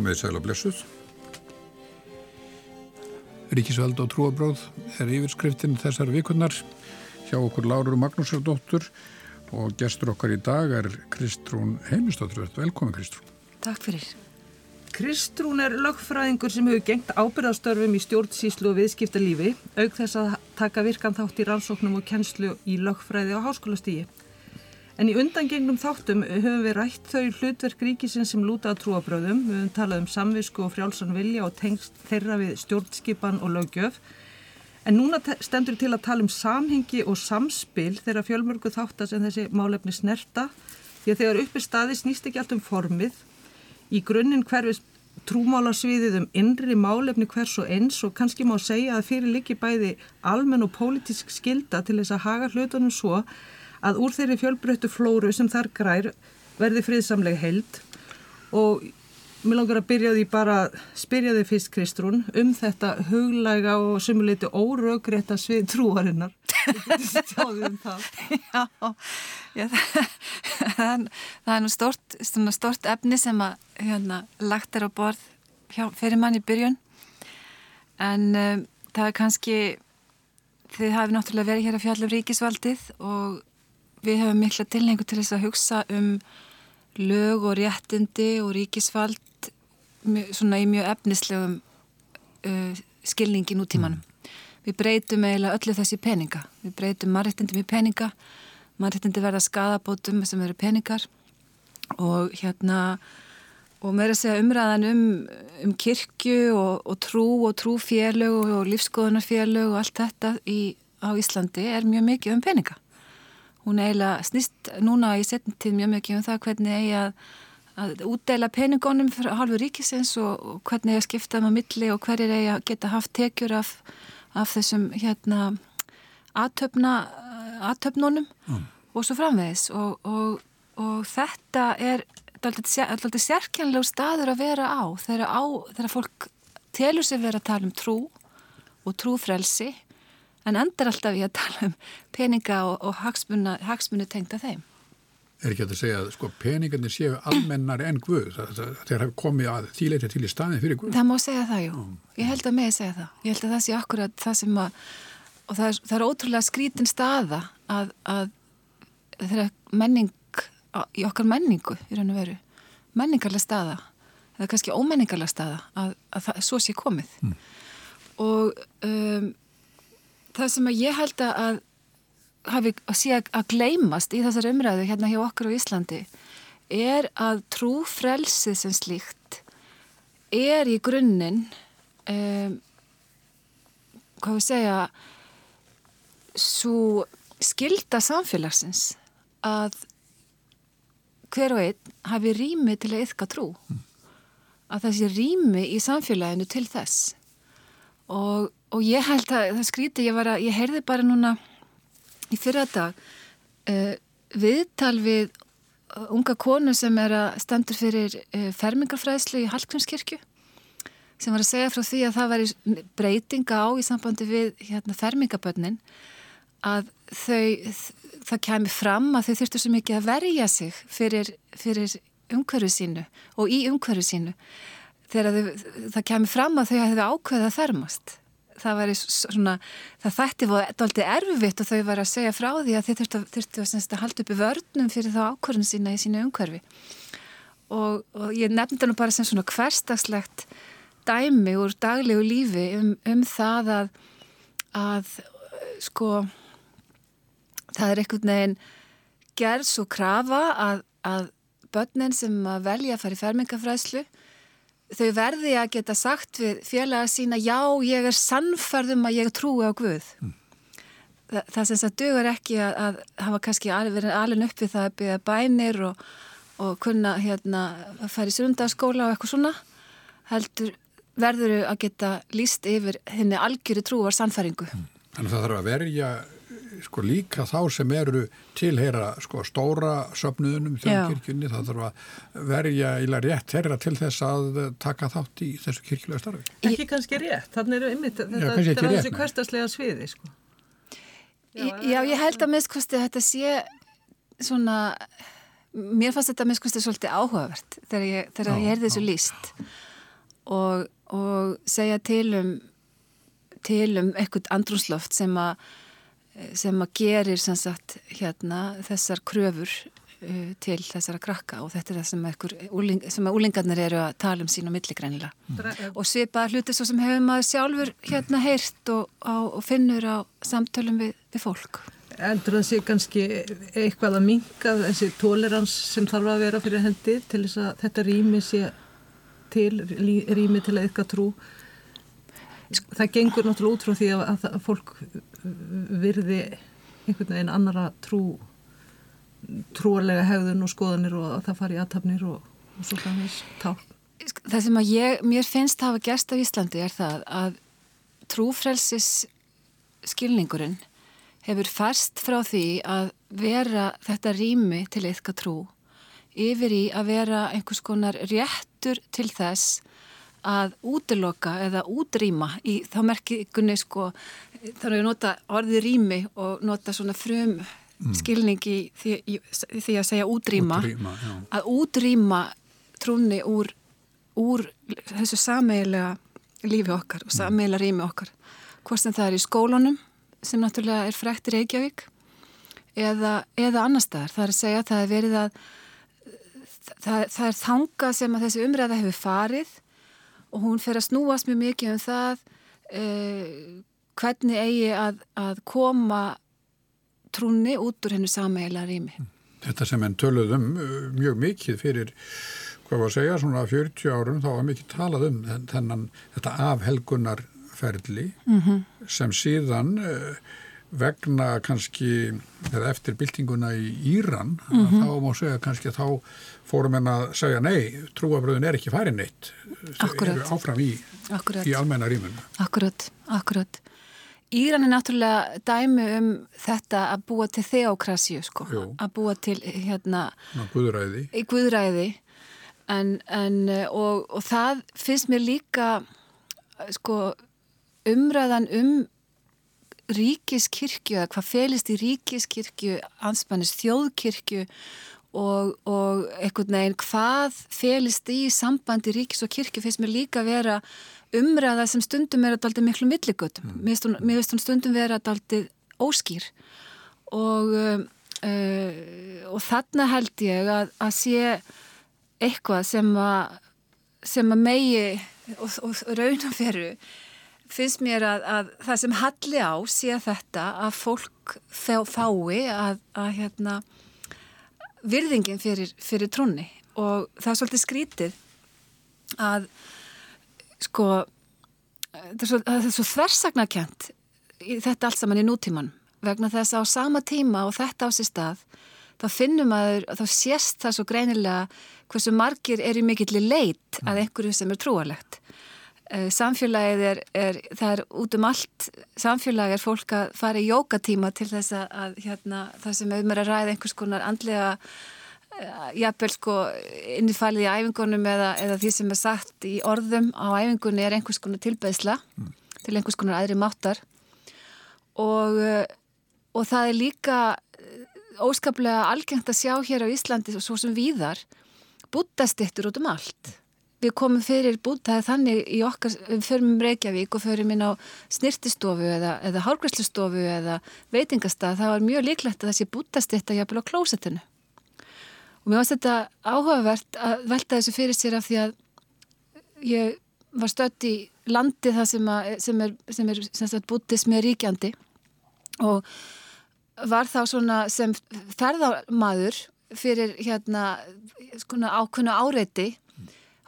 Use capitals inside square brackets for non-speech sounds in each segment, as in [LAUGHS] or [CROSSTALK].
komið sæl og blessuð. Ríkisveld og trúabróð er yfirskriftin þessar vikunnar hjá okkur Láru Magnúsardóttur og gestur okkar í dag er Kristrún Heimistóttur. Velkomin Kristrún. Takk fyrir. Kristrún er lögfræðingur sem hefur gengt ábyrðastörfum í stjórnsíslu og viðskiptalífi auk þess að taka virkan þátt í rannsóknum og kennslu í lögfræði á háskólastígi. En í undangengnum þáttum höfum við rætt þau hlutverk ríkisins sem lúta að trúabröðum. Við höfum talað um samvisku og frjálsan vilja og tengst þeirra við stjórnskipan og lögjöf. En núna stendur til að tala um samhengi og samspil þeirra fjölmörgu þáttar sem þessi málefni snerta. Því að þegar uppi staði snýst ekki allt um formið. Í grunninn hverfis trúmálasviðið um innri málefni hvers og eins og kannski má segja að fyrir líki bæði almenn og pólitísk skilda til þess að haga hlutunum svo að úr þeirri fjölbröttu flóru sem þar grær verði friðsamlega held og mér langar að byrja því bara spyrja þið fyrst Kristrún um þetta huglæga og sumuleiti óröggrétta svið trúarinnar. Um það. [LAUGHS] Já, já [LAUGHS] það, það, það er nú stort, stort efni sem að hérna, lagt er á borð hjá, fyrir mann í byrjun. En um, það er kannski þið hafið náttúrulega verið hér að fjalla um ríkisvaldið og við hefum mikla tilhengu til þess að hugsa um lög og réttindi og ríkisvald svona í mjög efnislegum uh, skilningi nútímanum. Mm. Við breytum eiginlega öllu þessi peninga. Við breytum margættindum í peninga, margættindi verða skadabótum sem eru peningar og hérna og mér er að segja umræðan um, um kirkju og, og trú og trúfélög og, og lífskoðunarfélög og allt þetta í, á Íslandi er mjög mikið um peninga hún eiginlega snýst núna í setjum tíð mjög mikið um það hvernig eigi að, að útdeila peningónum fyrir halvu ríkisins og, og hvernig eigi að skipta um að milli og hverjir eigi að geta haft tekjur af, af þessum hérna aðtöfna aðtöfnunum mm. og svo framvegis og, og, og þetta er alltaf sérkjænlegu staður að vera á þegar, á, þegar fólk telur sig verið að tala um trú og trúfrelsi en endar alltaf í að tala um peninga og, og hagsmunni tengta þeim. Er ekki að það segja að sko, peningarnir séu almennar en Guð þegar hafa komið að þýleita til í staðin fyrir Guð? Það má segja það, jú. Ég held að mig segja það. Ég held að það sé akkurat það sem að og það er, það er ótrúlega skrítin staða að, að þeirra menning í okkar menningu í raun og veru menningarlega staða eða kannski ómenningarlega staða að, að það, svo sé komið mm. og um, það sem ég held að hafi að sé að gleymast í þessar umræðu hérna hjá okkur á Íslandi er að trúfrelsið sem slíkt er í grunninn um, hvað við segja svo skilda samfélagsins að hver og einn hafi rými til að yfka trú mm. að þessi rými í samfélaginu til þess og og ég held að það skríti, ég, að, ég heyrði bara núna í fyrra dag uh, viðtal við unga konu sem er að stendur fyrir uh, fermingarfræðslu í Hallgrímskirkju sem var að segja frá því að það væri breytinga á í sambandi við hérna, fermingabönnin að þau, það kemi fram að þau þurftu svo mikið að verja sig fyrir, fyrir umhverfu sínu og í umhverfu sínu. Þegar þau, það kemi fram að þau hefði ákveðað að fermast það væri svona, það þætti doldið erfitt og þau var að segja frá því að þið þurftu, þurftu að, að halda upp í vörnum fyrir þá ákvörðun sína í sínu umhverfi. Og, og ég nefndi það nú bara sem svona hverstagslegt dæmi úr daglegu lífi um, um það að að sko það er einhvern veginn gerð svo krafa að, að börnin sem að velja að fara í fermingafræslu þau verði að geta sagt við félaga sína já, ég er sannferðum að ég trúi á Guð mm. Þa, það sem það dugur ekki að, að hafa kannski verið alveg upp við það að byggja bænir og, og kunna hérna að fara í sundarskóla og eitthvað svona heldur verður að geta líst yfir henni algjöru trúar sannfæringu mm. Þannig að það þarf að verja sko líka þá sem eru tilheyra sko stóra söpnuðunum þjóðkirkjunni, það þarf að verja íla rétt herra til þess að taka þátt í þessu kirkjulega starfi. Ekki kannski rétt, þannig eru ymmit þetta er þessu hverstaslega sviði sko. Já, já, ég held að minnst þetta sé svona mér fannst þetta minnst svolítið áhugavert þegar ég, þegar ég heyrði þessu líst og, og segja til um til um eitthvað andrúnsloft sem að sem að gerir sem sagt hérna þessar kröfur uh, til þessara krakka. Og þetta er það sem, ekkur, úling, sem að úlingarnir eru að tala um sín og milligrænilega mm. og svipaða hluti svo sem hefur maður sjálfur hérna heyrt og, á, og finnur á samtölum við, við fólk. Eldur það sé kannski eitthvað að minga þessi tolerans sem þarf að vera fyrir hendi til þess að þetta rými sé til, rými til að eitthvað trú það gengur náttúrulega út frá því að, að, að fólk virði einhvern veginn annara trú trúarlega hegðun og skoðanir og að það fari í aðtapnir og, og svo kannins tá. Það sem að ég, mér finnst að hafa gerst á Íslandi er það að trúfrelsis skilningurinn hefur færst frá því að vera þetta rými til eitthvað trú yfir í að vera einhvers konar réttur til þess að útiloka eða útrýma í þá merkingunni sko þannig að nota orði rými og nota svona frum mm. skilning í því, því að segja útrýma, útrýma að útrýma trúni úr, úr þessu sameigilega lífi okkar og mm. sameigilega rými okkar hvort sem það er í skólunum sem náttúrulega er frekt í Reykjavík eða, eða annar staðar það er að segja að það er verið að það, það er þanga sem að þessi umræða hefur farið og hún fer að snúast mjög mikið um það eh, hvernig eigi að, að koma trúni út úr hennu sameigla rými. Þetta sem enn töluðum uh, mjög mikið fyrir, hvað var að segja, svona 40 árum þá var mikið talað um þennan, þetta afhelgunarferli mm -hmm. sem síðan uh, vegna kannski, eftir byltinguna í Íran, mm -hmm. þá má segja kannski að þá fórum en að segja nei, trúabröðin er ekki farin neitt, áfram í, í almenna rýmunum. Akkurat, akkurat. Íran er náttúrulega dæmi um þetta að búa til þeokrasíu sko, Jú. að búa til hérna Ná, guðræði, guðræði. En, en, og, og það finnst mér líka sko, umræðan um ríkiskirkju, eða hvað felist í ríkiskirkju, anspannis þjóðkirkju og, og einhvern veginn hvað felist í sambandi ríkis og kirkju finnst mér líka vera umræða sem stundum er að daldi miklu milligötum. Mm. Mér finnst hún stundum vera að daldi óskýr og, uh, uh, og þarna held ég að, að sé eitthvað sem að, sem að megi og, og raunaferu finnst mér að, að það sem halli á sé þetta að fólk fái að, að hérna, virðingin fyrir, fyrir trúni og það er svolítið skrítið að sko það er svo, svo þversagnarkjent þetta allt saman í nútíman vegna þess að á sama tíma og þetta á sér stað þá finnum að þá sést það svo greinilega hversu margir er í mikillir leit að mm. einhverju sem er trúarlegt. eh, samfélagið er, er það er út um allt. Samfélagið er fólk að fara í jókatíma til þess að hérna, það sem auðvitað er að ræða einhvers konar andlega Eh, jafnvel sko innifælið í æfingunum eða, eða því sem er sagt í orðum á æfingunni er einhvers konar tilbeðsla mm. til einhvers konar aðri máttar. Og, eh, og það er líka eh, óskaplega algengt að sjá hér á Íslandi svo sem víðar búttastittur út um allt við komum fyrir búttaði þannig í okkar við förum um Reykjavík og förum inn á snirtistofu eða, eða hálgræslustofu eða veitingastað það var mjög líklegt að það sé búttastitta jafnvel á klósetinu og mér finnst þetta áhugavert að velta þessu fyrir sér af því að ég var stött í landi það sem, að, sem er, sem er sem bútismi ríkjandi og var þá svona sem ferðarmadur fyrir hérna skona ákveðna áreiti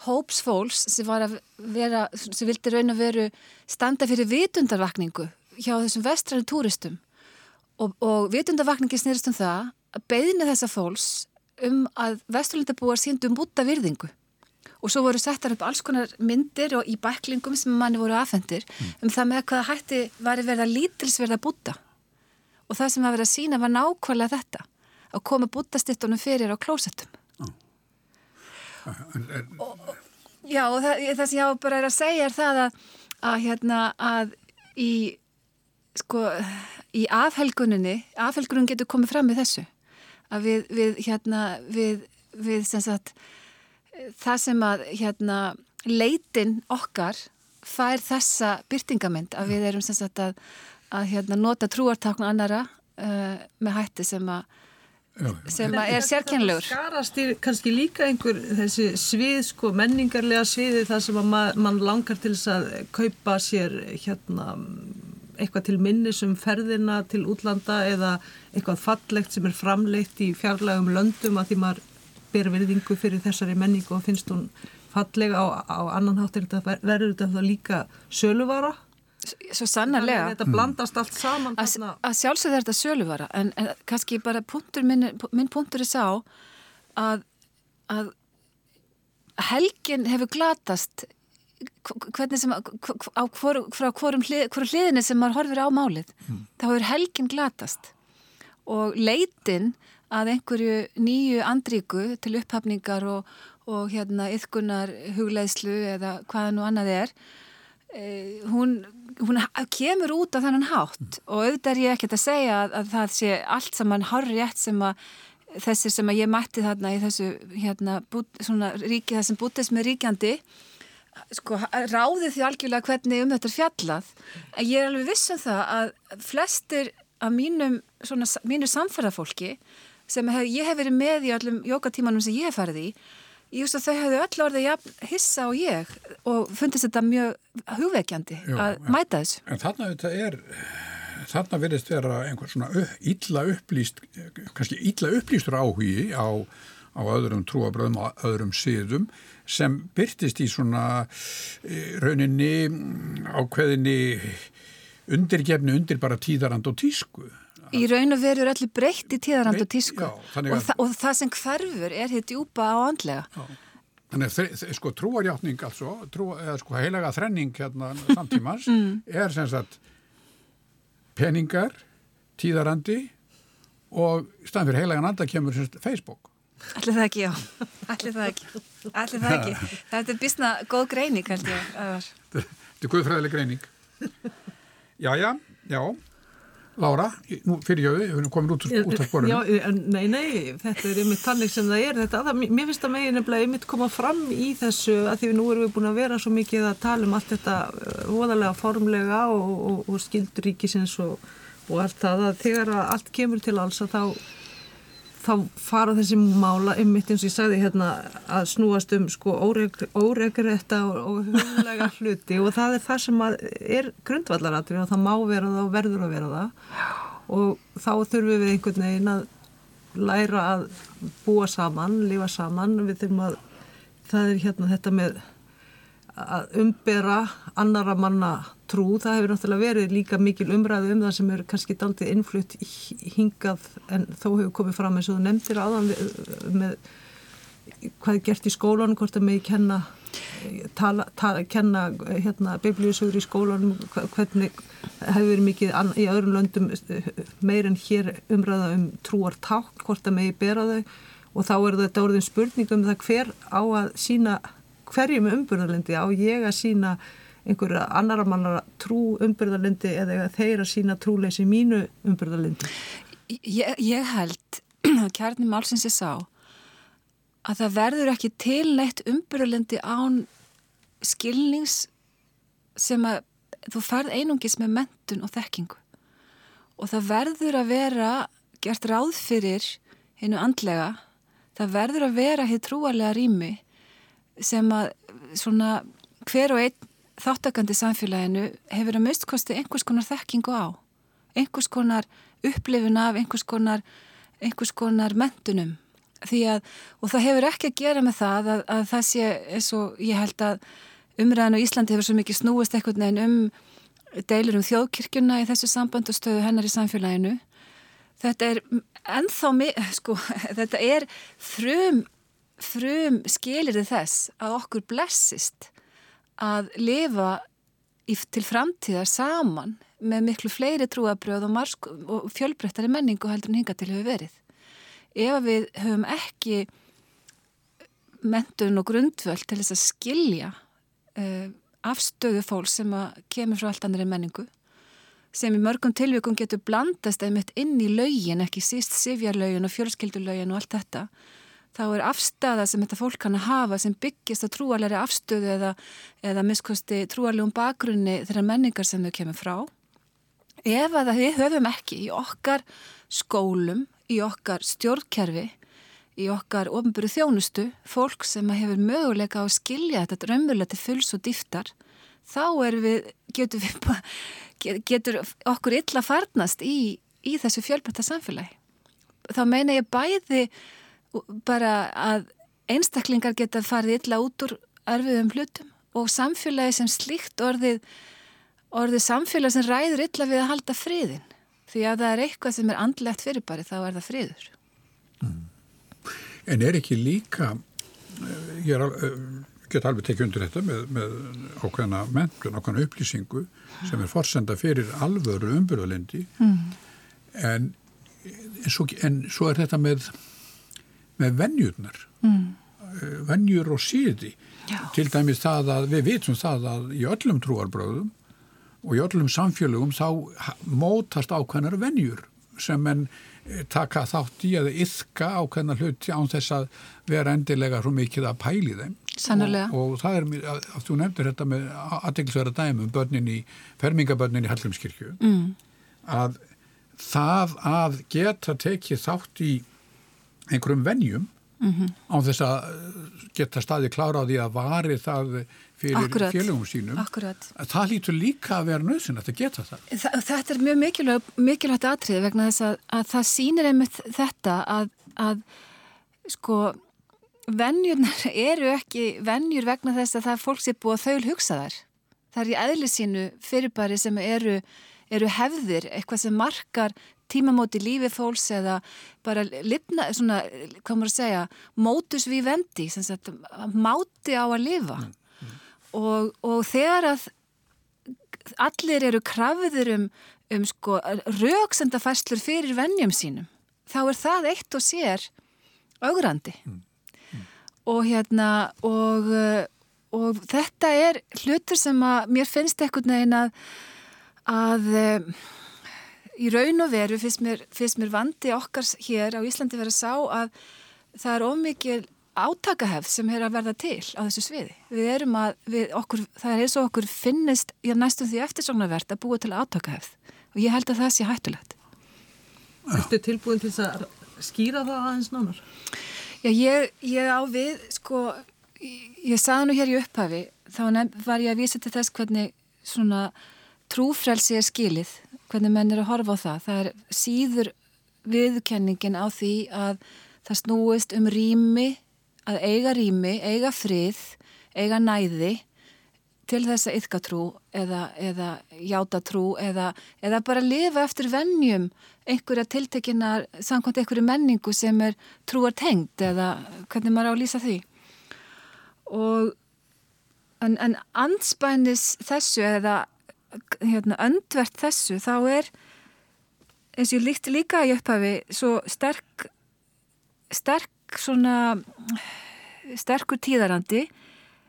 hóps fólks sem vera sem vildi raun að veru standa fyrir vitundarvakningu hjá þessum vestræri túristum og, og vitundarvakningi snýrst um það að beðina þessa fólks um að vesturlundabúar síndum búta virðingu og svo voru settar upp alls konar myndir og í bæklingum sem manni voru aðfendir mm. um það með hvaða hætti var verið að lítilsverða búta og það sem var verið að sína var nákvæmlega þetta að koma bútastittunum fyrir á klósettum. Og, Já og það, það sem ég á bara er að segja er það að, að hérna að í sko í afhelguninni afhelgunin getur komið fram með þessu. Að við, við hérna við, við sem sagt það sem að hérna leitin okkar fær þessa byrtingamind að við erum sem sagt að, að hérna, nota trúartakn annara uh, með hætti sem að sem er sérkennlegur Skarast í kannski líka einhver þessi svið, sko, menningarlega sviði þar sem að ma- mann langar til þess að kaupa sér hérna eitthvað til minnis um ferðina til útlanda eða eitthvað fallegt sem er framleitt í fjarlægum löndum að því maður ber virðingu fyrir þessari menningu og finnst hún fallega á, á annan hátt er þetta, verður þetta líka söluvara svo sannarlega. Þetta blandast allt saman að, þarna. að sjálfsögða þetta söluvara en, en kannski bara punktur minn, minn punktur er sá að, að helgin hefur glatast hvernig sem á hvor, frá hvorum hlið, hvorum hliðinni sem maður horfir á málið þá hefur helgin glatast. Og leitin að einhverju nýju andríku til upphafningar og, og hérna yðkunar hugleðslu eða hvaða nú annað er hún, hún kemur út af þennan hátt og auðvitað er ég ekkert að segja að, að það sé allt saman horrið sem að þessir sem að ég mætti þarna í þessu hérna, svona ríki þessum bútismi ríkjandi sko, ráði því algjörlega hvernig um þetta er fjallað. En ég er alveg viss um það að flestir af mínum, svona, mínu samferðafólki sem hef, ég hef verið með í öllum jókatímanum sem ég hef farið í ég veist að þau hefðu öll orðið jafn, hissa og ég og fundist þetta mjög hugveikjandi Jú, að en- mæta þessu En þarna þetta er, þarna verðist vera einhver svona illa upplýst, kannski illa upplýstur áhugi á, á öðrum trúabröðum og öðrum siðum sem byrtist í svona eh, rauninni ákveðinni undirgefni undir bara tíðarand og tísku. Í raun og veru er allir breytt í tíðarand og tísku já, og, þa og það sem hverfur er hitt djúpa á andlega. Þannig að sko trúarjátning altså, trú, eða sko heilaga þrenning hérna [LAUGHS] samtímans er sem sagt peningar, tíðarandi og staðan fyrir heilagan anda kemur sem sagt Facebook. Allir það ekki, já. [LAUGHS] Allir það ekki. Allir það ekki. [LAUGHS] Þetta er bísna góð greini, kannski. Ævar. Þetta er guðfræðileg greining. Jæja, já. Laura, nú fyrir jöðu, við erum komin út, út af en nei, nei, þetta er einmitt þannig sem það er. Þetta, það, mér finnst það megin nefnilega einmitt koma fram í þessu að því við nú erum við búin að vera svo mikið að tala um allt þetta uh, voðalega formlega og, og, og skilduríkisins og, og allt það að þegar að allt kemur til alls að þá þá fara þessi mála einmitt eins og ég sagði hérna að snúast um sko óregrætta og, og huglega [LAUGHS] hluti og það er það sem er grundvallaratrið og það má vera það og verður að vera það. Og þá þurfum við einhvern veginn að læra að búa saman, lifa saman. Við þurfum að það er hérna þetta með að umbera annara manna trú, það hefur náttúrulega verið líka mikil umræðu um það sem er kannski daldið innflutt hingað en þó hefur komið fram eins og þú nefndir aðan með hvað er gert í skólanum, hvort að megi kenna tala, tala, kenna hérna biblíusugur í skólanum hvernig hefur verið mikið an, í öðrum löndum meir en hér umræða um trúar ták, hvort að megi bera þau. Og þá er þetta orðin spurning um það hver á að sína hverjum umbyrðarlendi á ég að sína einhverja annara mannar trú umbyrðarlendi eða þeir að sína trúleysi mínu umbyrðarlendi? Ég, ég held að kjarni málsins ég sá að það verður ekki til neitt umbyrðarlendi án skilnings sem að þú farð einungis með mentun og þekkingu og það verður að vera gert ráð fyrir hennu andlega það verður að vera hér trúarlega rými sem að svona hver og einn þáttakandi samfélaginu hefur að mistkosti einhvers konar þekkingu á einhvers konar upplifun af einhvers konar, einhvers konar mentunum. Að, og það hefur ekki að gera með það að, að það sé eins og ég held að umræðan og Íslandi hefur svo mikið snúist einhvern veginn um deilur um þjóðkirkjuna í þessu samband og stöðu hennar í samfélaginu. Þetta er ennþá [LAUGHS] sko, [LAUGHS] þetta er frum frum skilir þess að okkur blessist að lifa í, til framtíðar saman með miklu fleiri trúabröð og, og fjölbreyttari menningu heldur en hinga til hefur verið. Ef við höfum ekki mentun og grundvöld til þess að skilja uh, afstöðu fólk sem kemur frá allt annari menningu sem í mörgum tilvíkum getur blandast einmitt inn í laugin, ekki síst sifjarlaugin og fjölskyldulaugin og allt þetta þá er afstæða sem þetta fólk kann að hafa sem byggjast á trúalegri afstöðu eða, eða miskosti trúalegum bakgrunni þeirra menningar sem þau kemur frá. Ef að við höfum ekki í okkar skólum, í okkar stjórnkerfi, í okkar ofnböru þjónustu, fólk sem hefur möguleika á að skilja þetta drömmurlega til fulls og dýftar, þá við, getur, við, getur okkur illa farnast í, í þessu fjölbætta samfélagi. Þá meina ég bæði bara að einstaklingar geta farið illa út úr erfiðum hlutum og samfélagi sem slíkt orðið, orðið samfélagi sem ræður illa við að halda friðin. Því að það er eitthvað sem er andlegt fyrirbari þá er það friður. Mm. En er ekki líka, eh, ég er, eh, get alveg tekið undir þetta með, með ákveðna menntun, ákveðna upplýsingu sem er forsenda fyrir alvöru umbyrðalendi mm. en, en, svo, en svo er þetta með með vennjurnar mm. Eh, vennjur og síði Já. til dæmis það að við vitum það að í öllum trúarbröðum og í öllum samfélögum þá mótast ákveðnar vennjur sem enn eh, taka þátt í að yfka ákveðnar hluti án þess að vera endilega svo mikið að pæli þeim og, og það er, að þú nefndir þetta með aðeinsverða dæmum börnin í, fermingabörnin í Hallumskirkju mm. að það að geta tekið þátt í einhverjum vennjum mm -hmm. á þess að uh, geta staði klára á því að vari það fyrir Akkurat. félögum sínum Akkurat. það lítur líka að vera nöðsinn að það geta það Þa, Þetta er mjög mikilvægt, mikilvægt atrið vegna þess að, að það sínir einmitt þetta að, að sko vennjurnar [LAUGHS] eru ekki vennjur vegna þess að það er fólk sem búið að þaul hugsa þar það er í eðli sínu fyrirbæri sem eru, eru hefðir, eitthvað sem markar tímamóti lífi fólks eða bara lifna, svona, hvað maður að segja, mótus við vendi, máti á að lifa mm, mm. Og, og þegar að allir eru krafiður um, um sko, rauksendafæslur fyrir vennjum sínum, þá er það eitt og sér augrandi mm, mm. og hérna og, og þetta er hlutur sem að mér finnst ekkert negin að að í raun og veru finnst mér, finnst mér vandi okkar hér á Íslandi verið að sá að það er ómikið átakahefð sem er að verða til á þessu sviði. Við erum að, við, okkur, það er eins og okkur finnist, ég næstum því eftirsóknarvert að búa til átakahefð og ég held að það sé hættulegt. Erstu tilbúin til að skýra það aðeins nánar? Já, ég, ég á við, sko, ég, ég saði nú hér í upphafi, þá var ég að vísa til þess hvernig svona trúfrelsi er skilið hvernig menn er að horfa á það. Það er síður viðkenningin á því að það snúist um rými, að eiga rými, eiga frið, eiga næði til þess að yfka trú eða, eða játa trú eða, eða bara lifa eftir vennjum einhverja tiltekinar samkvæmt einhverju menningu sem er trúar tengd eða hvernig maður á að lýsa því. Og en, en anspænis þessu eða hérna, öndvert þessu þá er eins og ég líkti líka í upphafi svo sterk sterk svona sterkur tíðarandi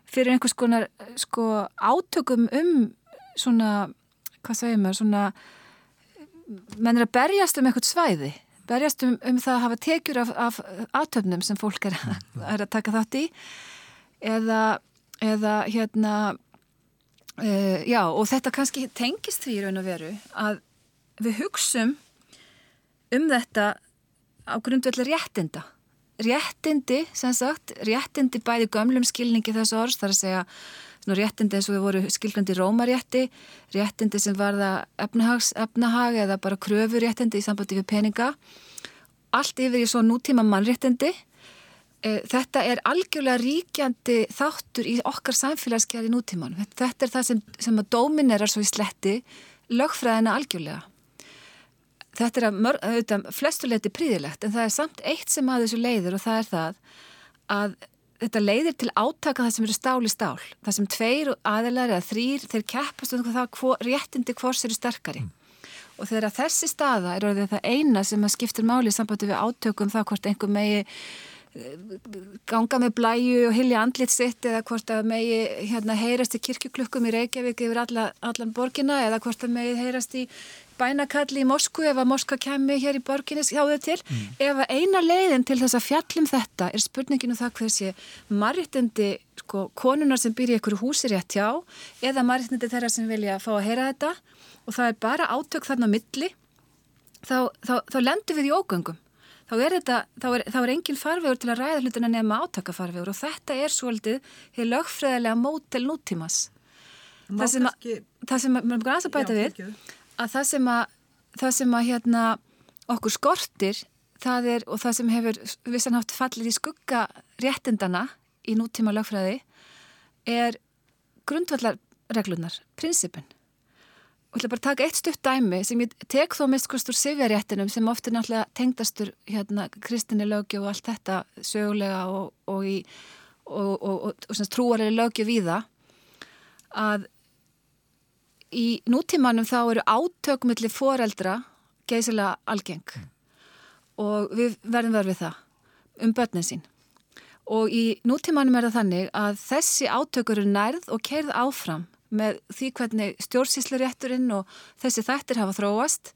fyrir einhvers konar sko átökum um svona, hvað segir maður svona menn er að berjast um eitthvað svæði berjast um, um það að hafa tekjur af, af átöfnum sem fólk er, er að taka þátt í eða, eða hérna Uh, já og þetta kannski tengist því raun og veru að við hugsum um þetta á grundvelli réttinda. Réttindi sem sagt réttindi bæði gömlum skilningi þessu orðs þar að segja réttindi eins og við voru skilgrandi rómarétti réttindi sem varða efnahags, efnahag eða bara kröfuréttindi í sambandi við peninga. Allt yfir í svo nútíma mannréttindi þetta er algjörlega ríkjandi þáttur í okkar samfélagsgerði nútíman. Þetta er það sem, sem að dóminerar svo í sletti lögfræðina algjörlega. Þetta er að, mörg, að flestuleiti príðilegt en það er samt eitt sem að þessu leiðir og það er það að þetta leiðir til átaka það sem eru stál í stál. Það sem tveir aðelar eða þrýr þeir keppast um það hvor, réttindi hvors eru sterkari. Mm. Og þegar þessi staða er orðið það eina sem að skiptir máli í sambandi við átökum það hvort einhver megi ganga með blæju og hilja andlit sitt eða hvort að megi hérna, heyrast í kirkjuklukkum í Reykjavík yfir alla, allan borgina eða hvort að megi heyrast í bænakalli í Moskvu ef að Moskva kemi hér í borginni hjáðu til. Mm. Ef að eina leiðin til þess að fjallum þetta er spurninginu um það hversi margitindi sko, konunar sem býr í einhverju húsi rétt hjá eða margitindi þeirra sem vilja fá að heyra þetta og það er bara átök þarna milli þá, þá, þá lendur við í ógöngum þá er, þetta, þá er, þá er engin farvegur til að ræða hlutina nefna átakafarvegur og þetta er svolítið hér lögfræðilega mótel nútímas. Það sem, að, það sem að, maður grann að bæta við, að það sem að, það sem að hérna okkur skortir, það er, og það sem hefur vissanhátt fallið í skugga réttindana í nútíma lögfræði, er grundvallarreglunar, prinsipin ég ætla bara að taka eitt stutt dæmi sem ég tek þó mist hvort úr sifjaréttinum sem ofta er náttúrulega tengdastur hérna kristinni lögju og allt þetta sögulega og, og, í, og, og trúarlega lögju við það að í nútímanum þá eru átökumillir foreldra geysilega algeng mm. og við verðum verið við það um börnin sín og í nútímanum er það þannig að þessi átökur eru nærð og kerð áfram með því hvernig stjórnsýslurétturinn og þessi þættir hafa þróast.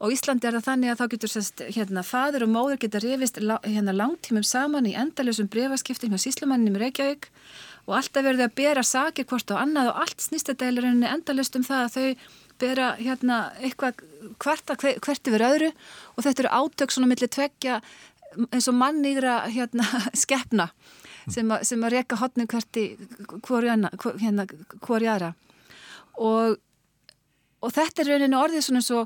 Og Íslandi er það þannig að þá getur sérst, hérna, fadur og móður geta rifist hérna, langtímum saman í endaljösum brefaskiptum hjá síslumanninum Reykjavík og alltaf verður þau að bera sakir hvort á annað og allt snýstadælurinn er endaljöst um það að þau bera hérna, eitthvað hvert, hvert yfir öðru og þetta eru átök svona millir tveggja eins og mannýgra hérna, [LAUGHS] skeppna sem, a, sem að reyka hotnum hvert í hérna, hvori aðra. Og, og þetta er rauninu orðið svona svo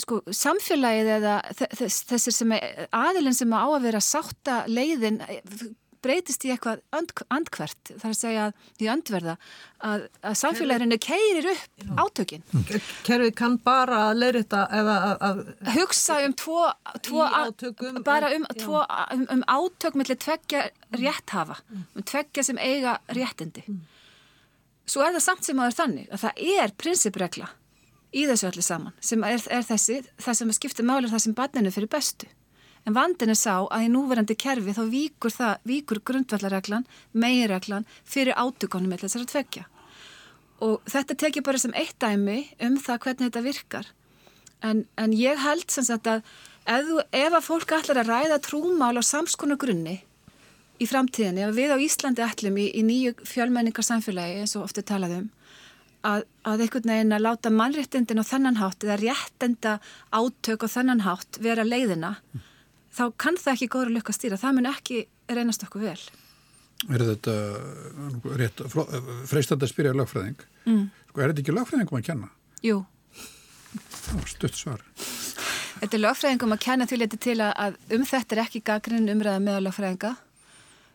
sko, samfélagið eða þessir sem er aðilinn sem á að vera sátta leiðin breytist í eitthvað andkvært þar að segja í andverða að, að samfélaginu keirir upp átökin. Kerfið kann bara að leira þetta eða að hugsa um tvo, tvo átökum, bara um, tvo, um, um átök mellir tveggja rétthafa um tveggja sem eiga réttindi. Svo er það samt sem að það er þannig að það er prinsipregla í þessu allir saman sem er, er þessi, það sem skiptir máli það sem barninu fyrir bestu En vandin er sá að í núverandi kerfi þá víkur, víkur grundvallareglan, meginreglan fyrir átugunum með þessar að tvekja. Og þetta tekið bara sem eitt dæmi um það hvernig þetta virkar. En, en ég held sem sagt að ef, ef að fólk ætlar að ræða trúmál á samskonu grunni í framtíðinni, ef við á Íslandi ætlum í, í nýju fjölmenningarsamfélagi eins og ofta talaðum, að, að einhvern veginn að láta mannréttindin á þennan hátt eða réttenda átök á þennan hátt vera leiðina, þá kann það ekki góður lukka stýra. Það mun ekki reynast okkur vel. Er þetta rétt, freistandi að spyrja lagfræðing? Mm. Sko, er þetta ekki lagfræðingum að kenna? Jú. Stutt svar. Þetta er lagfræðingum að kenna því leti til að um þetta er ekki gaggrinn umræða með lagfræðinga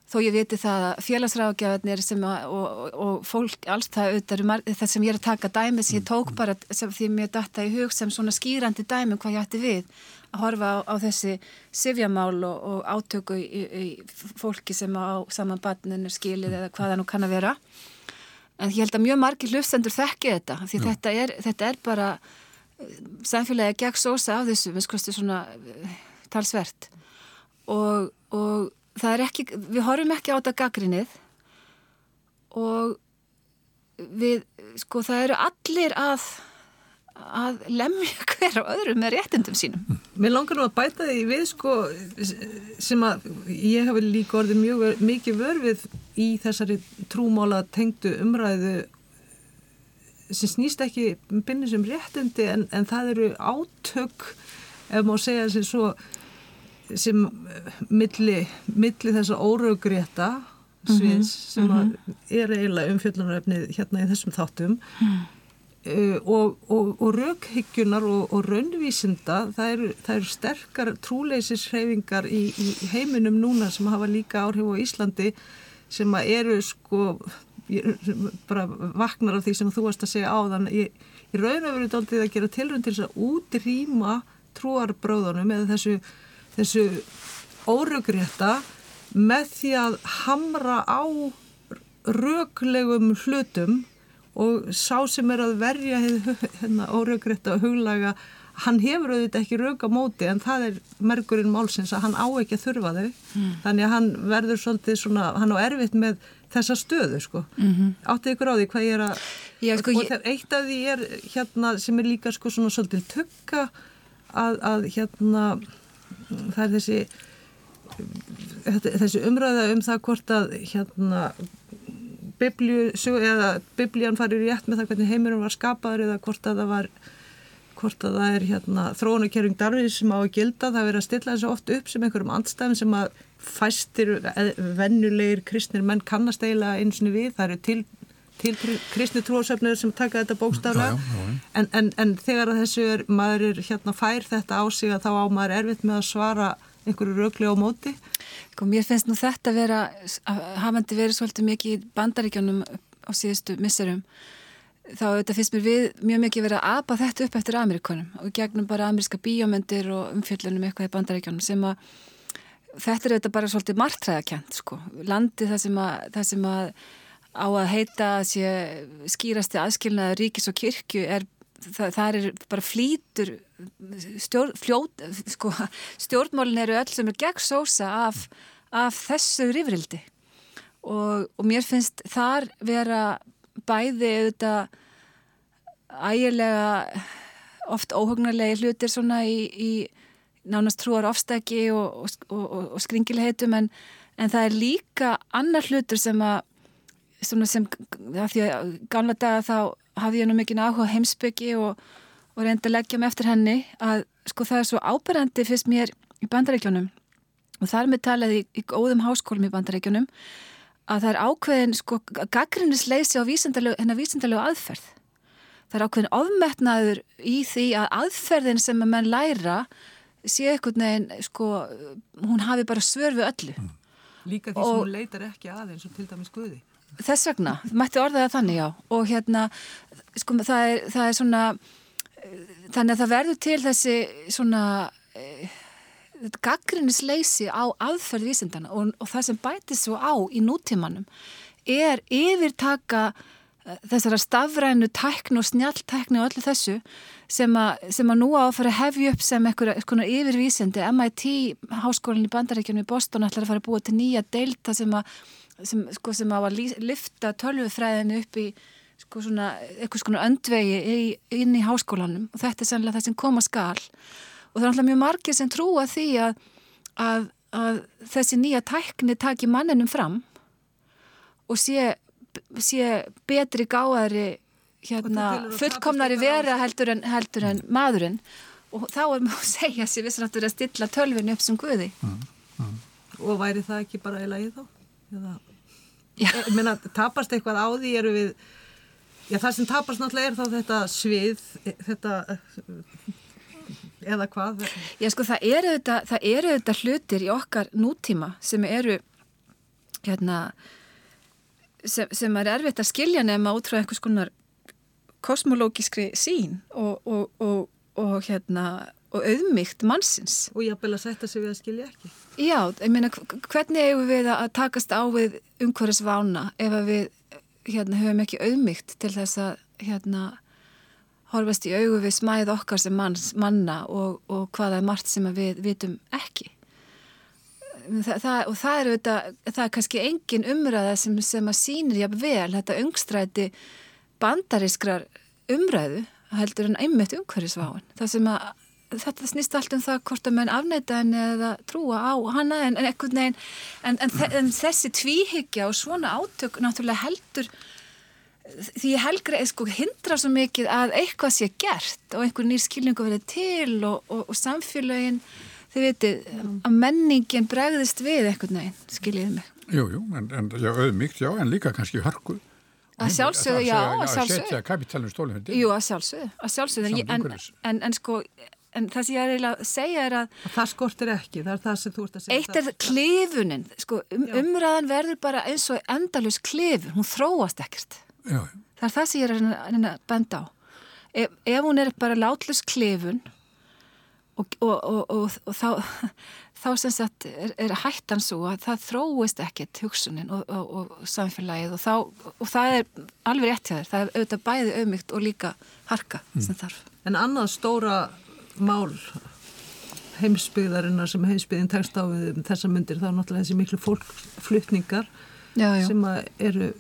þó ég viti það að félagsráðgjafarnir og, og, og fólk alls það það sem ég er að taka dæmi sem ég tók bara sem, því mér datta í hug sem svona skýrandi dæmi hvað ég ætti við. Að horfa á, á þessi sifjamál og, og átöku í, í fólki sem á saman batninu skilið eða hvaða nú kann að vera. En ég held að mjög margir hlustendur þekki þetta því þetta er, þetta er bara samfélagi að gegn sósa á þessu við skoðum svona eh, talsvert. Og, og það er ekki, við horfum ekki á þetta gaggrinnið og við, sko það eru allir að að lemja [LAUGHS] hver á öðru með réttindum sínum. Mér langar nú að bæta því við sko sem að ég hafi líka orðið mjög mikið vörfið í þessari trúmála tengdu umræðu sem snýst ekki bynni sem réttindi en, en það eru átök ef maður segja sem svo sem milli, milli þessa óröggrétta sviðs mm -hmm. sem mm -hmm. er eiginlega umfjöldunaröfnið hérna í þessum þáttum mm. uh, og, og, og röghyggjunar og, og raunvísinda það eru, eru sterkar trúleisishreyfingar í, í heiminum núna sem hafa líka áhrif á Íslandi sem eru sko bara vaknar af því sem þú varst að segja á þann í, í raun og verið dálítið að gera tilrönd til þess að útrýma trúarbróðunum eða þessu þessu órugrétta með því að hamra á röglegum hlutum og sá sem er að verja hérna óröggrétta huglaga hann hefur auðvitað ekki rauk á móti en það er merkurinn málsins að hann á ekki að þurfa þau mm. þannig að hann verður svolítið svona, hann á erfitt með þessa stöðu sko mm -hmm. áttið ykkur á því hvað ég er að Já, sko, og ég... eitt af því er hérna sem er líka sko svona svolítið tökka að, að hérna það er þessi þessi umræða um það hvort að hérna biblíu, eða biblían farir rétt með það hvernig heimurum var skapaður eða hvort að það var hvort að það er hérna, þróunakerfing darfið sem á að gilda, það verður að stilla þessu oft upp sem einhverjum andstæðum sem að fæstir vennulegir kristnir menn kannast eiginlega eins og við, það eru til, til kristni tróðsöfnur sem taka þetta bókstaflega. En, en, en þegar þessu er, maður er hérna fær þetta á sig að þá á maður erfitt með að svara einhverju rögli á móti. Sko, mér finnst nú þetta vera, hafandi verið svolítið mikið bandaríkjónum á síðustu misserum þá þetta finnst mér við mjög mikið verið að apa þetta upp eftir Amerikunum og gegnum bara ameríska bíómyndir og umfjöldunum eitthvað í bandaríkjónum sem að þetta er þetta bara svolítið margtræðakent sko, landi það sem að, það sem að á að heita sé skýrasti aðskilnaða ríkis og kirkju er það, það er bara flýtur stjórn, fljót, sko, stjórnmálin eru öll sem er gegn sósa af, af þessu rifrildi. Og, og mér finnst þar vera bæði auðvitað ægilega oft óhugnarlegi hlutir svona í, í nánast trúar ofstæki og, og, og skringilheitum en, en það er líka annar hlutur sem að sem, að því að gamla daga þá hafði ég nú mikið áhuga heimsbyggi og reyndi að leggja mig eftir henni að sko það er svo ábyrgandi fyrst mér í bandaríkjunum og þar með talaði í, í góðum háskólum í bandaríkjunum að það er ákveðin sko gaggrinnisleysi á hennar vísindalegu aðferð. Það er ákveðin ofmetnaður í því að aðferðin sem að menn læra sé eitthvað neginn, sko, hún hafi bara svör við öllu. Líka því sem hún leitar ekki aðeins og til dæmis guði. Þess vegna, mætti orðaða þannig já. Og hérna, sko, það er, það er svona, þannig að það verður til þessi svona... E, gaggrinnisleysi á aðferð vísindana og, og það sem bætist svo á í nútímanum er yfirtaka uh, þessara stafrænu tæknu og snjáltæknu og öllu þessu sem að, sem að nú á að fara að hefja upp sem eitthvað yfirvísindi. MIT, háskólinn í bandaríkjunum í Boston ætlar að fara að búa til nýja deilta sem að, sem, sko, sem að lifta tölvufræðinu upp í sko svona, eitthvað svona öndvegi í, inn í háskólanum. Og þetta er sannlega það sem koma skal. Og það er alltaf mjög margir sem trúa því að, að, að þessi nýja tækni taki manninum fram og sé, sé betri gáðari hérna, fullkomnari vera heldur en, heldur en maðurinn. Og þá er maður að [LAUGHS] segja sér sem að stilla tölvinu upp sem guði. Mm, mm. og væri það ekki bara í lagi þá? Eða, ég meina, tapast eitthvað á því eru við Já, það sem tapast náttúrulega er þá þetta svið, þetta eða hvað? Já sko það eru þetta, það eru þetta hlutir í okkar nútíma sem eru hérna sem, sem er erfitt að skilja nefna út frá einhvers konar kosmológiskri sín og, og, og, og hérna og auðmygt mannsins. Og jáfnvel að setja sig við að skilja ekki. Já, ég meina hvernig eigum við að takast á við umhverfisvána ef við hérna höfum ekki auðmygt til þess að hérna horfast í augu við smæð okkar sem manns, manna og, og hvaða er margt sem við vitum ekki. Það, það, og það er, auðvitað, það er kannski engin umræða sem, sem að sínir jafn vel þetta ungstræti bandarískrar umræðu heldur en einmitt umhverfisváin. Það sem að þetta snýst allt um það hvort að menn afneita henni eða trúa á hana en, en, en, en þessi tvíhyggja og svona átök náttúrulega heldur því helgra sko, hindra svo mikið að eitthvað sé gert og einhver nýr skilningu verið til og, og, og samfélagin þið veitir mm. að menningin bregðist við eitthvað neginn, skiljiði mig? Jú, jú, en, en já, en líka kannski hörku. Að sjálfsögðu, já, að sjálfsögðu. að setja kapitalum stólum Jú, að sjálfsögðu, að sjálfsögðu en, en, en sko En það sem ég er eiginlega að segja er að... Það skortir ekki, það er það sem þú ert að segja. Eitt er klifunin, sko, um, umræðan verður bara eins og endalus klifun, hún þróast ekkert. Já. Það er það sem ég er að, að benda á. Ef, ef hún er bara látlust klefun og, og, og, og þá, [LAUGHS] þá sem sagt er, er hættan svo að það þróist ekkert hugsunin og samfélagið og, þá, og það er alveg rétt hjá þér, það er auðvitað bæði auðmygt og líka harka mm. sem þarf. En annað stóra mál heimsbyggðarinnar sem heimsbyggðin tekst á við um þessa myndir, það er náttúrulega þessi miklu fólkflutningar já, já. sem eru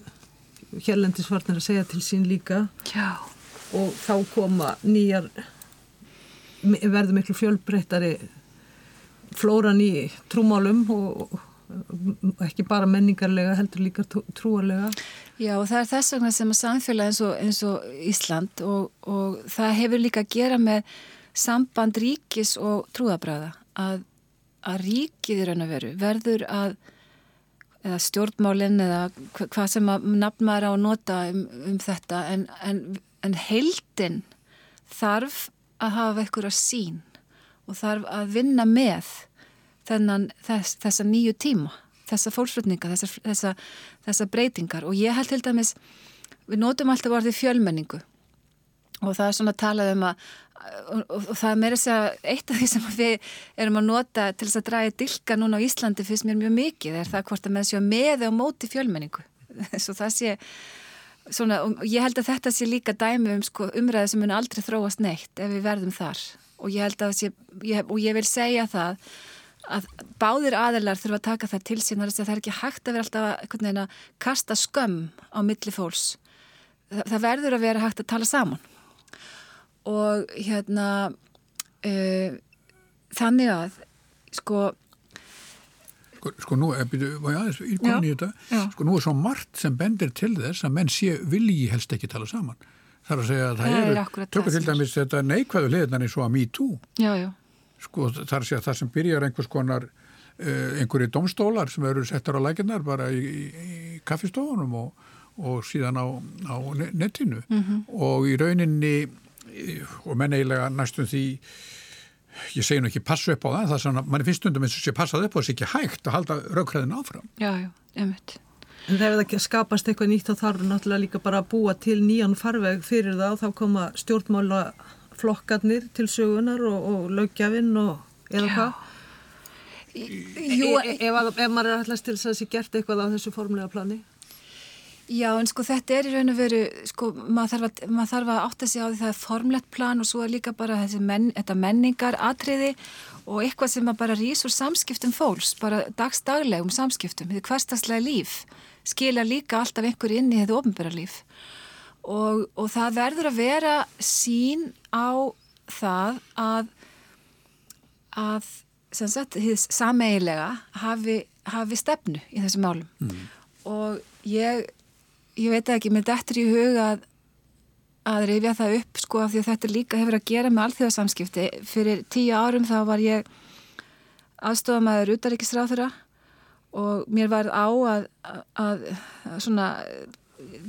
hérlendisvarnir að segja til sín líka já. og þá koma nýjar verður miklu fjölbreyttari flóran í trúmálum og, og ekki bara menningarlega heldur líka trúarlega Já og það er þess vegna sem að samfélag eins og, eins og Ísland og, og það hefur líka að gera með samband ríkis og trúabræða að, að ríkið í raun og veru verður að eða stjórnmálinn eða hvað sem að nafn maður á að nota um, um þetta en, en, en heldin þarf að hafa eitthvað sín og þarf að vinna með þennan, þess, þessa nýju tíma, þessa fólksflutninga, þessa, þessa, þessa breytingar. Og ég held til dæmis, við nótum alltaf orðið fjölmenningu og það er svona að tala um að og, og, það er meira að segja eitt af því sem við erum að nota til þess að draga dilka núna á Íslandi fyrst mér mjög mikið er það hvort að menn séu með og móti fjölmenningu. [LAUGHS] Svo það sé svona, og ég held að þetta sé líka dæmi um sko, umræði sem mun aldrei þróast neitt ef við verðum þar. Og ég held að sé, ég, og ég vil segja það að báðir aðilar þurfa að taka það til sín þar að það er ekki hægt að vera alltaf að kasta skömm á milli fólks. Það, það verður að vera hægt að tala saman og hérna uh, þannig að sko Sko, sko nú, byrju, aðeins, já, já. sko nú er svo margt sem bendir til þess að menn sé vilji helst ekki tala saman. Það er að segja að það, það eru, tökur til dæmis þetta neikvæðu liðnan eins og að me too. Já, já. Sko það er að segja að það sem byrjar einhvers konar uh, einhverju domstólar sem eru settar á lækinnar bara í, í, í kaffistofunum og, og síðan á, á netinu mm -hmm. og í rauninni og menn eiginlega næstum því ég segi nú ekki passa upp á það, það er svona, mann finnst stundum eins og sé passað upp og þess ekki hægt að halda raukræðin áfram. Já, já, einmitt. En þegar það ekki skapast eitthvað nýtt þá þarf náttúrulega líka bara að búa til nýjan farveg fyrir það og þá koma stjórnmála flokkarnir til sögunar og, og lögjafinn og eða hvað. Jú, e, e, ef, ef maður er allast til þess að það sé gert eitthvað á þessu formlega plani? Já, en sko þetta er í raun og veru, sko maður þarf að, þarf að átta sig á því það er formlegt plan og svo er líka bara menn, þetta menningar, atriði og eitthvað sem bara rýs úr samskiptum fólks, bara dagstaglegum samskiptum, þetta hverstaslega líf skilja líka alltaf einhver inn í þetta ofnbæra líf og, og það verður að vera sín á það að að sem sagt, þið sameigilega hafi, hafi stefnu í þessum málum mm. og ég ég veit ekki, mér dættur í huga að, að reyfja það upp sko af því að þetta líka hefur að gera með alþjóðasamskipti. Fyrir tíu árum þá var ég aðstofamæður utaríkisráþura og mér var á að, að, að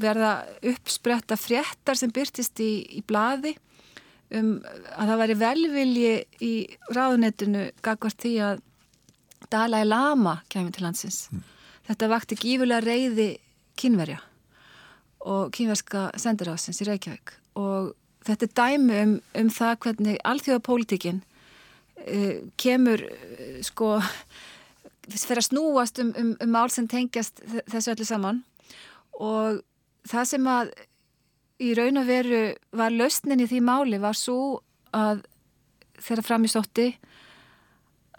verða uppspretta fréttar sem byrtist í, í bladi um að það væri velvilji í ráðunettinu gagvart því að Dalai Lama kemur til landsins. Mm. Þetta vakti gífulega reyði kynverja og kynverska sendirásins í Reykjavík. Og þetta er dæmi um, um það hvernig alþjóðapólitíkin uh, kemur uh, sko [LAUGHS] fyrir að snúast um, um, um mál sem tengjast þessu öllu saman. Og það sem að í raun og veru var lausnin í því máli var svo að þeirra fram í sótti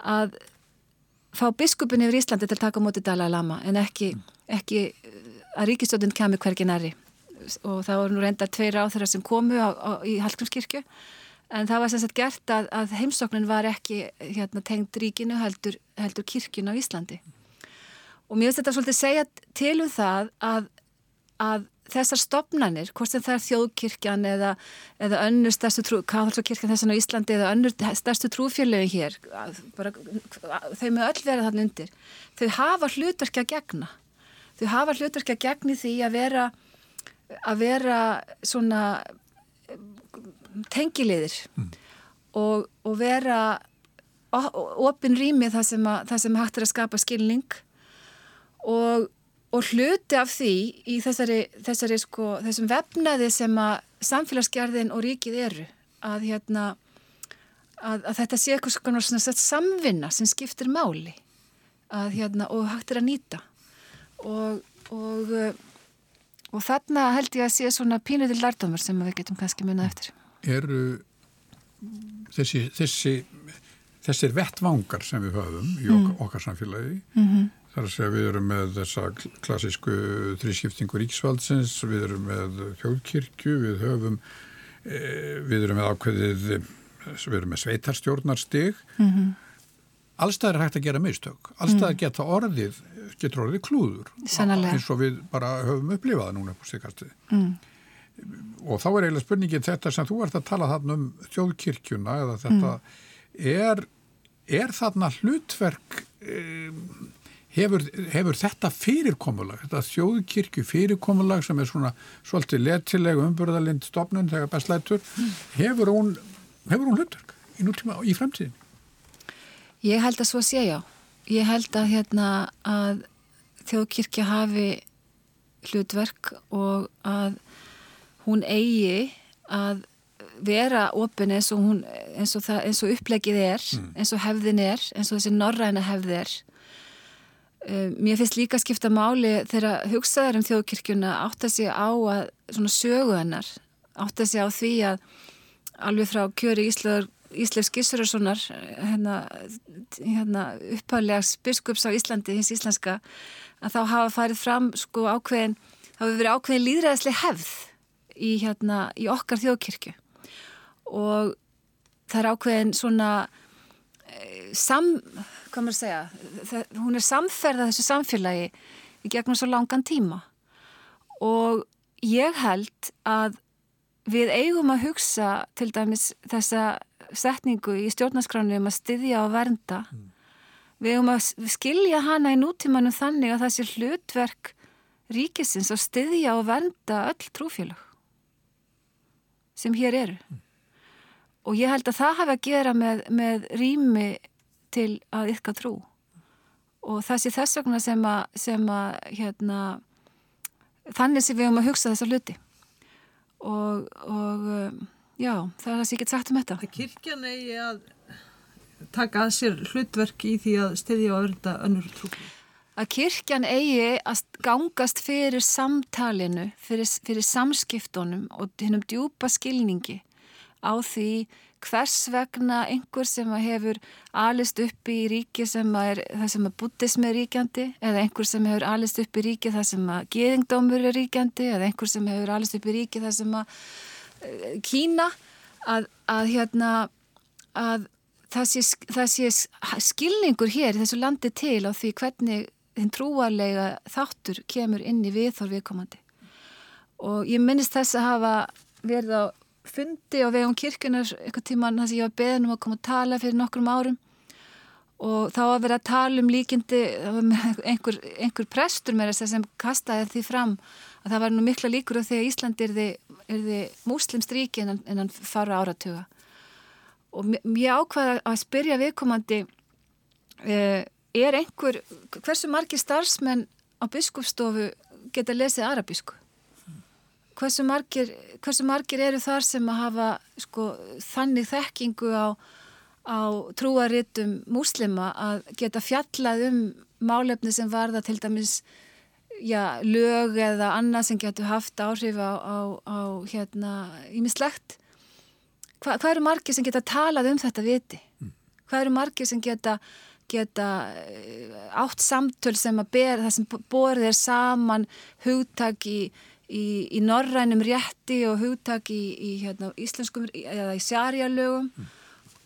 að fá biskupin yfir Íslandi til að taka móti Dalai Lama en ekki, ekki að ríkistöndin kemur hvergi næri og það voru nú reyndar tveir áþurra sem komu á, á, í Hallgrímskirkju en það var sem sagt gert að, að heimsóknin var ekki hérna, tengd ríkinu heldur, heldur kirkjun á Íslandi. Og mér finnst þetta svolítið segja til um það að, að þessar stopnanir, hvort sem það er þjóðkirkjan eða, eða önnur stærstu trú, katholskirkjan þessan á Íslandi eða önnur stærstu trúfélögin hér bara, þau með öll verða þannig undir þau hafa hlutverki að gegna þau hafa hlutverki að gegni því að vera að vera svona tengiliðir mm. og, og vera opin rými það sem, sem hægt er að skapa skilning og, og hluti af því í þessari, þessari sko, þessum vefnaði sem að samfélagsgerðin og ríkið eru að hérna að, að þetta sé eitthvað svona, svona sett samvinna sem skiptir máli að, hérna, og hægt er að nýta og, og, uh, og þarna held ég að sé svona pínutil lærdomur sem við getum kannski munið eftir. Eru þessi, þessi þessir vettvangar sem við höfum í ok mm. okkar samfélagi mm -hmm. Þar að segja við erum með þessa klassísku þrískiptingu ríksvaldsins, við erum með þjóðkirkju, við höfum e, við erum með ákveðið við erum með sveitarstjórnarstig mm -hmm. allstað er hægt að gera mistök, allstað mm. geta orðið getur orðið klúður Sannarlega. eins og við bara höfum upplifað núna på stikastið mm. og þá er eiginlega spurningin þetta sem þú ert að tala þarna um þjóðkirkjuna eða þetta mm er, er þarna hlutverk um, hefur, hefur þetta fyrirkomulag, þetta þjóðkirkju fyrirkomulag sem er svona svolítið letileg umbyrðalind stopnun þegar bestlætur, hefur hún, hefur hún hlutverk í nútíma í fremtíðin? Ég held að svo sé já. Ég held að hérna að þjóðkirkja hafi hlutverk og að hún eigi að vera ofin eins og, hún, eins og, það, eins og upplegið er, mm. eins og hefðin er, eins og þessi norræna hefð er. Um, mér finnst líka að skipta máli þegar hugsaður um þjóðkirkjuna átt að sé á að svona sögu hennar, átt að sé á því að alveg frá kjöri Ísleif Skissurarssonar hérna, hérna upphæðlegs biskups á Íslandi, hins íslenska, að þá hafa farið fram sko ákveðin, þá hefur verið ákveðin líðræðislega hefð í, hérna, í okkar þjóðkirkju. Og það er ákveðin svona sam, hvað maður segja það, hún er samferða þessu samfélagi í gegnum svo langan tíma. Og ég held að við eigum að hugsa til dæmis þessa setningu í stjórnarskránu um að styðja og vernda. Mm. við eigum að skilja hana í nútímanum þannig að sé hlutverk ríkisins að styðja og vernda öll trúfélag sem hér eru. Mm og ég held að það hafi að gera með, með rými til að ykka trú. Og það sé þess vegna sem að, sem að hérna, þannig sem við höfum að hugsa þessa hluti. Og, og um, já, það er það sem ég get sagt um þetta. Að kirkjan eigi að taka að sér hlutverk í því að stiðja og verða önnur trú. Að kirkjan eigi að gangast fyrir samtalinu fyrir, fyrir samskiptunum og hennum djúpa skilningi á því hvers vegna einhver sem hefur alist upp í ríki sem er það sem að buddhismi er ríkjandi eða einhver sem hefur alist upp í ríki það sem að geðingdómur er ríkjandi eða einhver sem hefur alist upp í ríki það sem að uh, Kína að, að hérna að það sé, það sé skilningur hér í þessu landi til á því hvernig þinn trúarlega þáttur kemur inn í viðþór viðkomandi. Og ég minnist þess að hafa verið á fundi á vegum kirkunar eitthvað tíman þess að ég var beðin um að koma að tala fyrir nokkrum árum. Og þá að vera að tala um líkindi [LAUGHS] einhver, einhver prestur með þess að sem kastaði því fram að það var nú mikla líkur því að Ísland er því múslimstríki en hann fara áratuga. Og ég ákvaða að spyrja viðkomandi eh, er einhver, hversu margir starfsmenn á biskupstofu geta lesið arabísku hversu margir, hversu margir eru þar sem að hafa sko, þannig þekkingu á, á trúaritum múslima að geta fjallað um málefni sem varða til dæmis já, lög eða annað sem getur haft áhrif á, á, á hérna ímislegt Hva, hvað eru margir sem geta talað um þetta viti? Mm. Hvað eru margir sem geta geta eh, átt samtöl sem að bera það sem borðir saman hugtak í í, í norrænum rétti og hugtak í, í hérna, íslenskum eða í sjarjalögum mm.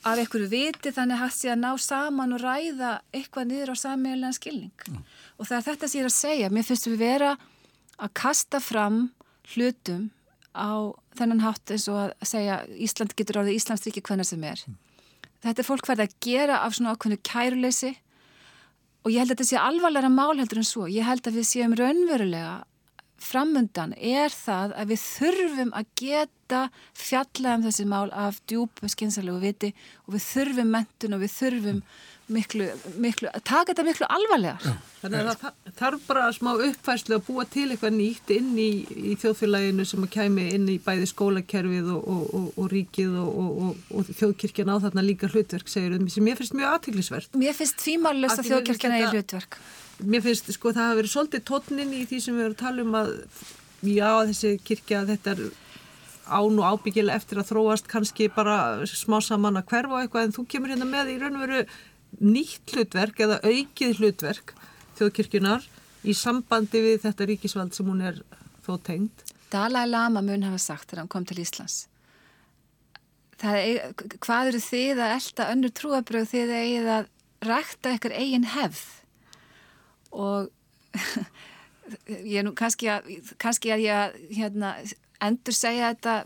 af einhverju viti þannig hægt sé að ná saman og ræða eitthvað niður á sammeðlega skilning mm. og það er þetta sem ég er að segja mér finnst við vera að kasta fram hlutum á þennan hátt eins og að segja Ísland getur orðið Íslandsriki hvernig sem er mm. þetta er fólk verið að gera af svona ákveðnu kæruleysi og ég held að þetta sé alvarlega mál heldur en svo ég held að við séum raunverulega framundan er það að við þurfum að geta rætta, fjalla um þessi mál af djúpu skynsalegu viti og við þurfum mentun og við þurfum miklu, miklu, taka þetta miklu alvarlega. Já. Þannig að það þarf bara smá uppfærslu að búa til eitthvað nýtt inn í, í þjóðfélaginu sem að kæmi inn í bæði skólakerfið og, og, og, og ríkið og þjóðkirkjan á þarna líka hlutverk, segir um, sem ég finnst mjög aðtiklisvert. Mér finnst tvímálust að þjóðkirkjan er hlutverk. Mér finnst, sko, það hafa verið svolítið tónnin í því sem við erum að tala um að já, þessi kirkja, þetta er án og ábyggilega eftir að þróast kannski bara smá saman að hverfa eitthvað en þú kemur hérna með í raun og veru nýtt hlutverk eða aukið hlutverk þjóðkirkjunar í sambandi við þetta ríkisvald sem hún er þó tengd. Dalai Lama mun hafa sagt þegar hann kom til Íslands. Er, hvað eru þið að elda önnur trúabröð þið að rækta ykkur eigin hefð og [LAUGHS] ég er nú kannski að, kannski að ég hérna, endur segja þetta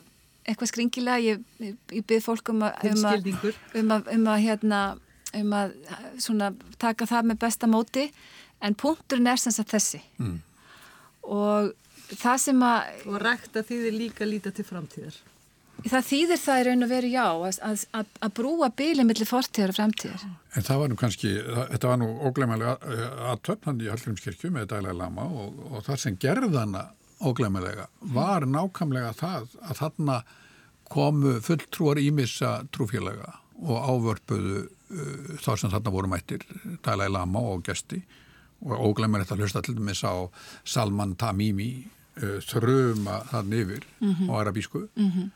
eitthvað skringilega, ég, ég, ég byrð fólk um að um að, um að, um að hérna um að svona, taka það með besta móti. En punkturinn er sem sagt þessi. Mm. og það sem að og rækta þýðir líka líta til framtíðar það þýðir það í raun og veru já að, að, að brúa bílið millir fortíðar og framtíðar en það var nú kannski, þetta var nú óglemælega aðtöfnandi í Hallgrímskirkju með dælega lama og, og það sem gerðana óglemælega var nákvæmlega það að þarna komu fulltrúar ímissa trúfélaga og ávörpuðu uh, þá sem þarna voru mættir Dalai Lama og gesti og óglemur þetta hlusta til dæmis á Salman Tamimi uh, þröma þarna yfir mm -hmm. á arabísku mm -hmm.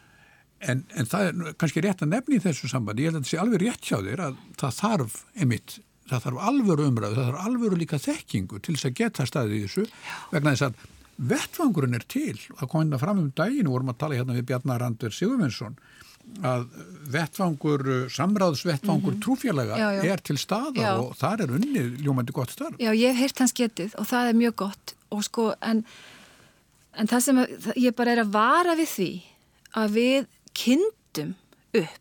En, en það er kannski rétt að nefni í þessu sambandi, ég held að þetta sé alveg rétt hjá þér að það þarf emitt það þarf alvöru umræðu, það þarf alvöru líka þekkingu til þess að geta staðið í þessu vegna þess að vettvangurinn er til það kom hérna fram um daginn, vorum að tala hérna við Bjarnar Randur Sigurvinsson að vettfangur, samráðsvettfangur mm -hmm. trúfélaga já, já. er til staða já. og þar er unnið ljómandi gott starf. Já, ég hef heyrt hans getið og það er mjög gott og sko en, en það sem ég bara er að vara við því að við kynntum upp.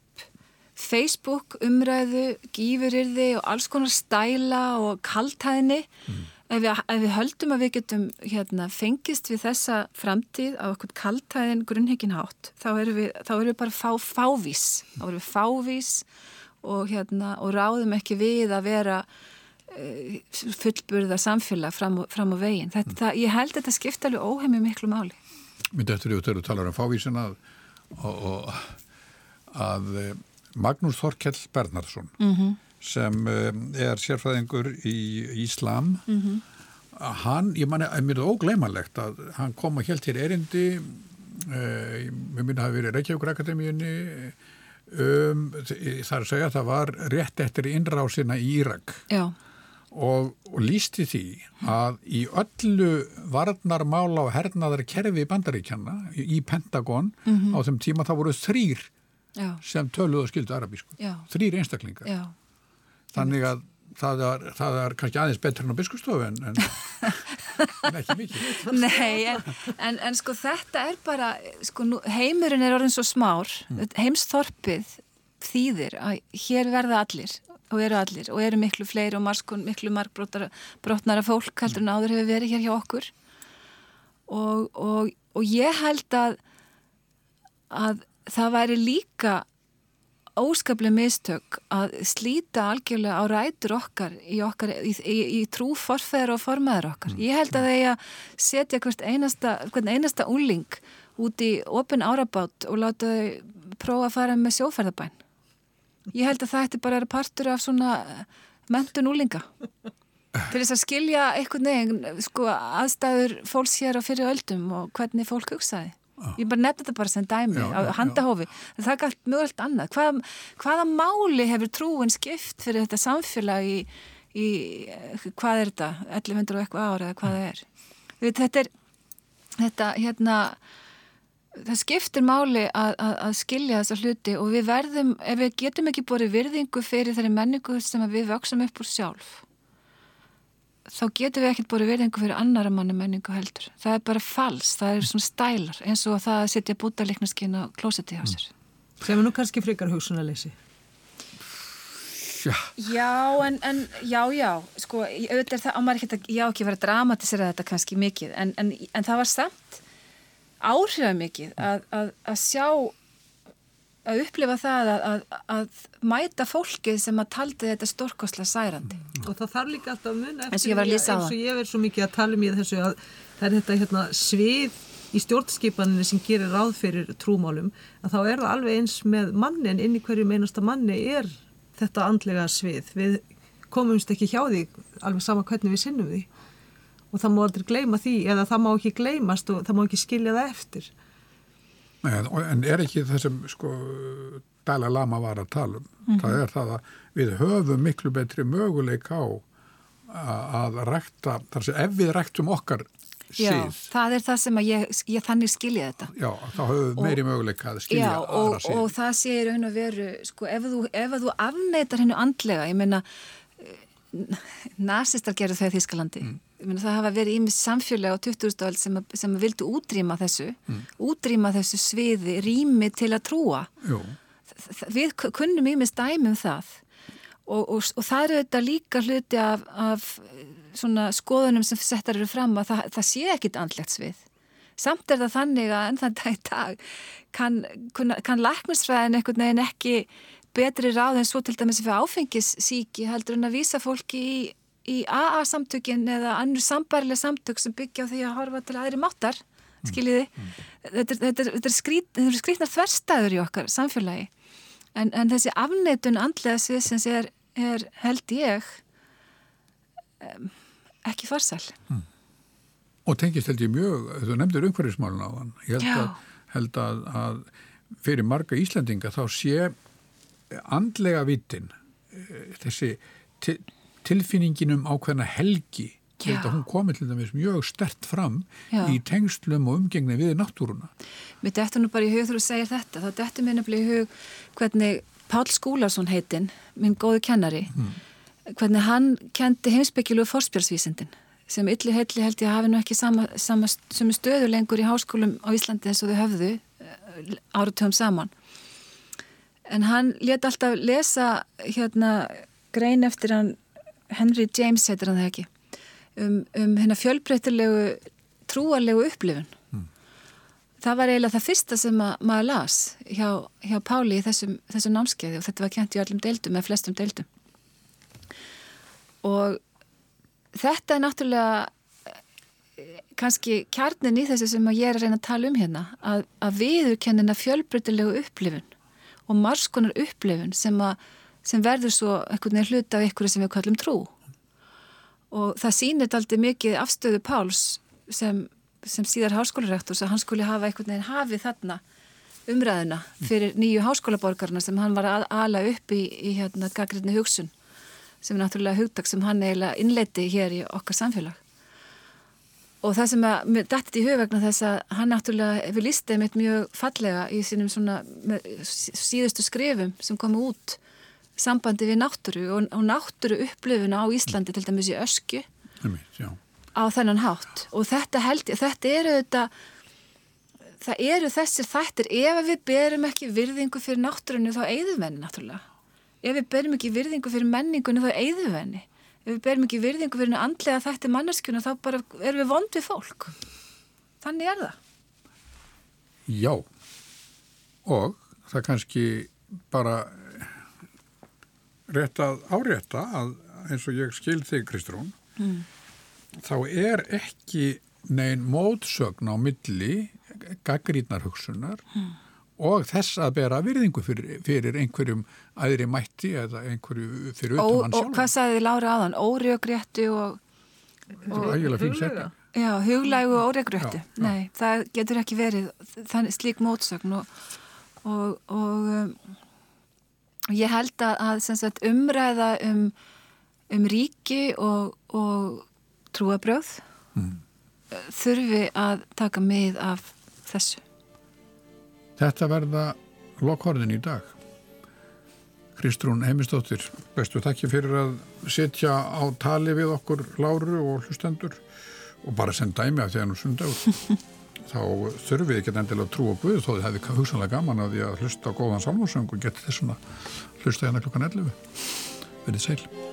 Facebook umræðu, gífurirði og alls konar stæla og kaltæðni mm ef við, ef við höldum að við getum hérna, fengist við þessa framtíð á okkur kaltæðin grunnhygginhátt þá erum við, þá erum við bara fá, fávís. Þá erum við fávís og, hérna, og ráðum ekki við að vera uh, fullburða samfélag fram, fram á veginn. Þetta, mm. ég held að þetta skipta alveg óheimið miklu máli. Myndi eftir því að þú talar um fávísin að, og, og, að eh, Magnús Þorkjell Bernhardsson mm -hmm sem eh, er sérfræðingur í Íslam mm -hmm. hann, ég manni, mér er það ógleimalegt að hann kom að helt til erindi eh, mér myndi að hafa verið Reykjavíkur Akademíunni um, það er að segja að það var rétt eftir innrásina í Írak og, og lísti því að í öllu varnarmála og hernaðar kerfi bandaríkjana í Pentagon mm -hmm. á þeim tíma það voru þrýr Já. sem töluðu og skildu arabísku Já. þrýr einstaklingar Já þannig að það er, það er kannski aðeins betur en á biskustofu en, en, [LAUGHS] en ekki mikið Nei, en, en, en sko þetta er bara sko, nú, heimurinn er orðin svo smár mm. heimsþorpið þýðir að hér verða allir og eru allir og eru miklu fleiri og marskun, miklu markbrotnara fólk heldur en áður hefur verið hér hjá okkur og, og, og ég held að að það væri líka óskaplega mistök að slíta algjörlega á rætur okkar í, okkar, í, í, í trú forfæður og formaður okkar. Ég held að það er að setja hvert einasta, hvert einasta úling út í opin árabátt og láta þau prófa að fara með sjóferðabæn. Ég held að það ætti bara vera partur af svona mentun úlinga. Til þess að skilja einhvern veginn sko, aðstæður fólks hér á fyrir öldum og hvernig fólk hugsaði. Ég bara nefndi þetta bara sem dæmi já, á handahófi. Já. Það er galt mjög allt annað. Hvað, hvaða máli hefur trúin skipt fyrir þetta samfélag í, í hvað er þetta? 1100 og eitthvað ára eða hvað það er? Þetta er, þetta, hérna, það skiptir máli að, að, að skilja þessa hluti og við verðum, ef við getum ekki borið virðingu fyrir þeirri menningu sem við vöksum upp úr sjálf þá getum við ekkert búið verðingu fyrir annara manni menningu heldur. Það er bara fals, það er svona stælar eins og það að setja bútaliknaskinn á klósetti á sér. Sem er nú kannski frikar hugsunarleysi. Já. Já, en, en já, já, sko, auðvitað er það, á maður ekki að, já, ekki verið að dramatisera þetta kannski mikið, en, en, en það var samt áhrifamikið að, að, að sjá að upplifa það að, að, að mæta fólkið sem að taldi þetta stórkosla særandi. Mm. Og það þarf líka alltaf að muna eftir eins og ég verð svo mikið að tala um í þessu að það er þetta hérna, svið í stjórnskipaninni sem gerir ráð fyrir trúmálum að þá er það alveg eins með mannin inn í hverju meinasta manni er þetta andlega svið. Við komumst ekki hjá því alveg sama hvernig við sinnum því og það má aldrei gleima því eða það má ekki gleimast og það má ekki skilja það eftir. Nei, en er ekki þessum sko Dalai Lama var að tala um mm -hmm. það er það að við höfum miklu betri möguleik á að rækta, þar sem ef við ræktum okkar síð. Já, það er það sem að ég, ég þannig skilja þetta. Já, þá höfum við meiri möguleik að skilja já, aðra og, síð. Já, og það sé í raun og veru, sko, ef þú, ef þú afneitar hennu andlega, ég meina nazistar gerðu þau í Þískalandi mm. Það hafa verið ímis samfjölega á 20. öll sem, sem vildu útrýma þessu mm. útrýma þessu sviði rými til að trúa Jú. við kunnum ímis dæmum það og, og, og það eru þetta líka hluti af, af svona skoðunum sem settar eru fram að það, það sé ekkit andlegt svið samt er það þannig að enn þann dag í dag kann, kann læknisfræðin einhvern veginn ekki betri ráð en svo til dæmis fyrir áfengissíki heldur en að vísa fólki í í AA-samtökin eða annur sambarileg samtök sem byggja á því að horfa til aðri máttar, mm. skiljiði mm. þetta, þetta, þetta er skrít, skrítnar þverstaður í okkar samfélagi en, en þessi afneitun andlega sviðsins er, er held ég um, ekki farsal mm. Og tengist held ég mjög, þú nefndir umhverfismálun á hann, ég held, að, held að, að fyrir marga Íslandinga þá sé andlega vitin eh, þessi tilfinningin um ákveðna helgi þetta hún komið til dæmis mjög stert fram Já. í tengslum og umgengni við náttúruna. Mér dættu nú bara í hug þú segir þetta, þá dættu mér nefnilega í hug hvernig Pál Skúlarsson heitinn, minn góðu kennari mm. hvernig hann kendi heimsbyggilu fórspjálsvísindin sem ylli heitli held ég að hafi nú ekki sama, sama stöðu lengur í háskólum á Íslandi eins og þau höfðu eh, áratöfum saman en hann let alltaf lesa hérna grein eftir hann Henry James heitir hann það ekki um, um hérna fjölbreytilegu trúarlegu upplifun. Mm. það var eiginlega það fyrsta sem að, maður las hjá, hjá Páli í þessum, þessum námskeiði og þetta var kent í öllum deildum eða flestum deildum. Og þetta er náttúrulega eh, kannski kjarnin í þessu sem ég er að reyna að tala um hérna að, að viðurkennina fjölbreytilegu upplifun og marskonar upplifun sem að sem verður svo einhvern veginn hluta af ykkur sem við kallum trú. Og það sýnir aldrei mikið afstöðu Páls sem, sem síðar háskólarektor að hann skuli hafa einhvern veginn hafið þarna umræðina fyrir nýju háskólaborgarna sem hann var að ala upp í, í hérna gaggrinni hugsun sem er náttúrulega hugtak sem hann eiginlega innleiti hér í okkar samfélag og það sem að dætti í hugvegna þess að hann náttúrulega hefur lístið mitt mjög fallega í sínum svona síðustu skrifum sem komu út sambandi við náttúru og, og náttúru upplöfuna á Íslandi til dæmis í ösku á þennan hátt. Og þetta held ég, þetta eru þetta það eru þessir þættir. Ef við berum ekki virðingu fyrir náttúrunni þá eigðum henni náttúrulega. Ef við berum ekki virðingu fyrir menningunni þá eigðum henni ef við berum ekki virðingu fyrir andlega þætti manneskjuna þá bara erum við vond við fólk þannig er það Já og það kannski bara rétt að árétta að eins og ég skil þig Kristrún mm. þá er ekki neyn mótsögn á milli gaggrítnar hugsunar mm. Og þess að bera virðingu fyrir, fyrir einhverjum aðri mætti eða einhverju fyrir utan hann sjálf. Og hvað sagði Lára aðan? Órjögrétti og... og huglægu. Já, huglægu og órjögrétti. Nei, það getur ekki verið þannig slík mótsögn og, og, og um, Ég held að, að sagt, umræða um, um ríki og, og trúabröð mm. þurfi að taka mið af þessu. Þetta verða lokkorðin í dag. Kristrún Heimistóttir, bestu takki fyrir að setja á tali við okkur láru og hlustendur og bara senda dæmi af því að nú sundagur. [LAUGHS] þá þurfum við ekki endilega að trúa Guð þó þið hefði hugsanlega gaman að því að hlusta á góðan samlósöng og geta þessuna hlusta hérna klokkan 11 verið sæl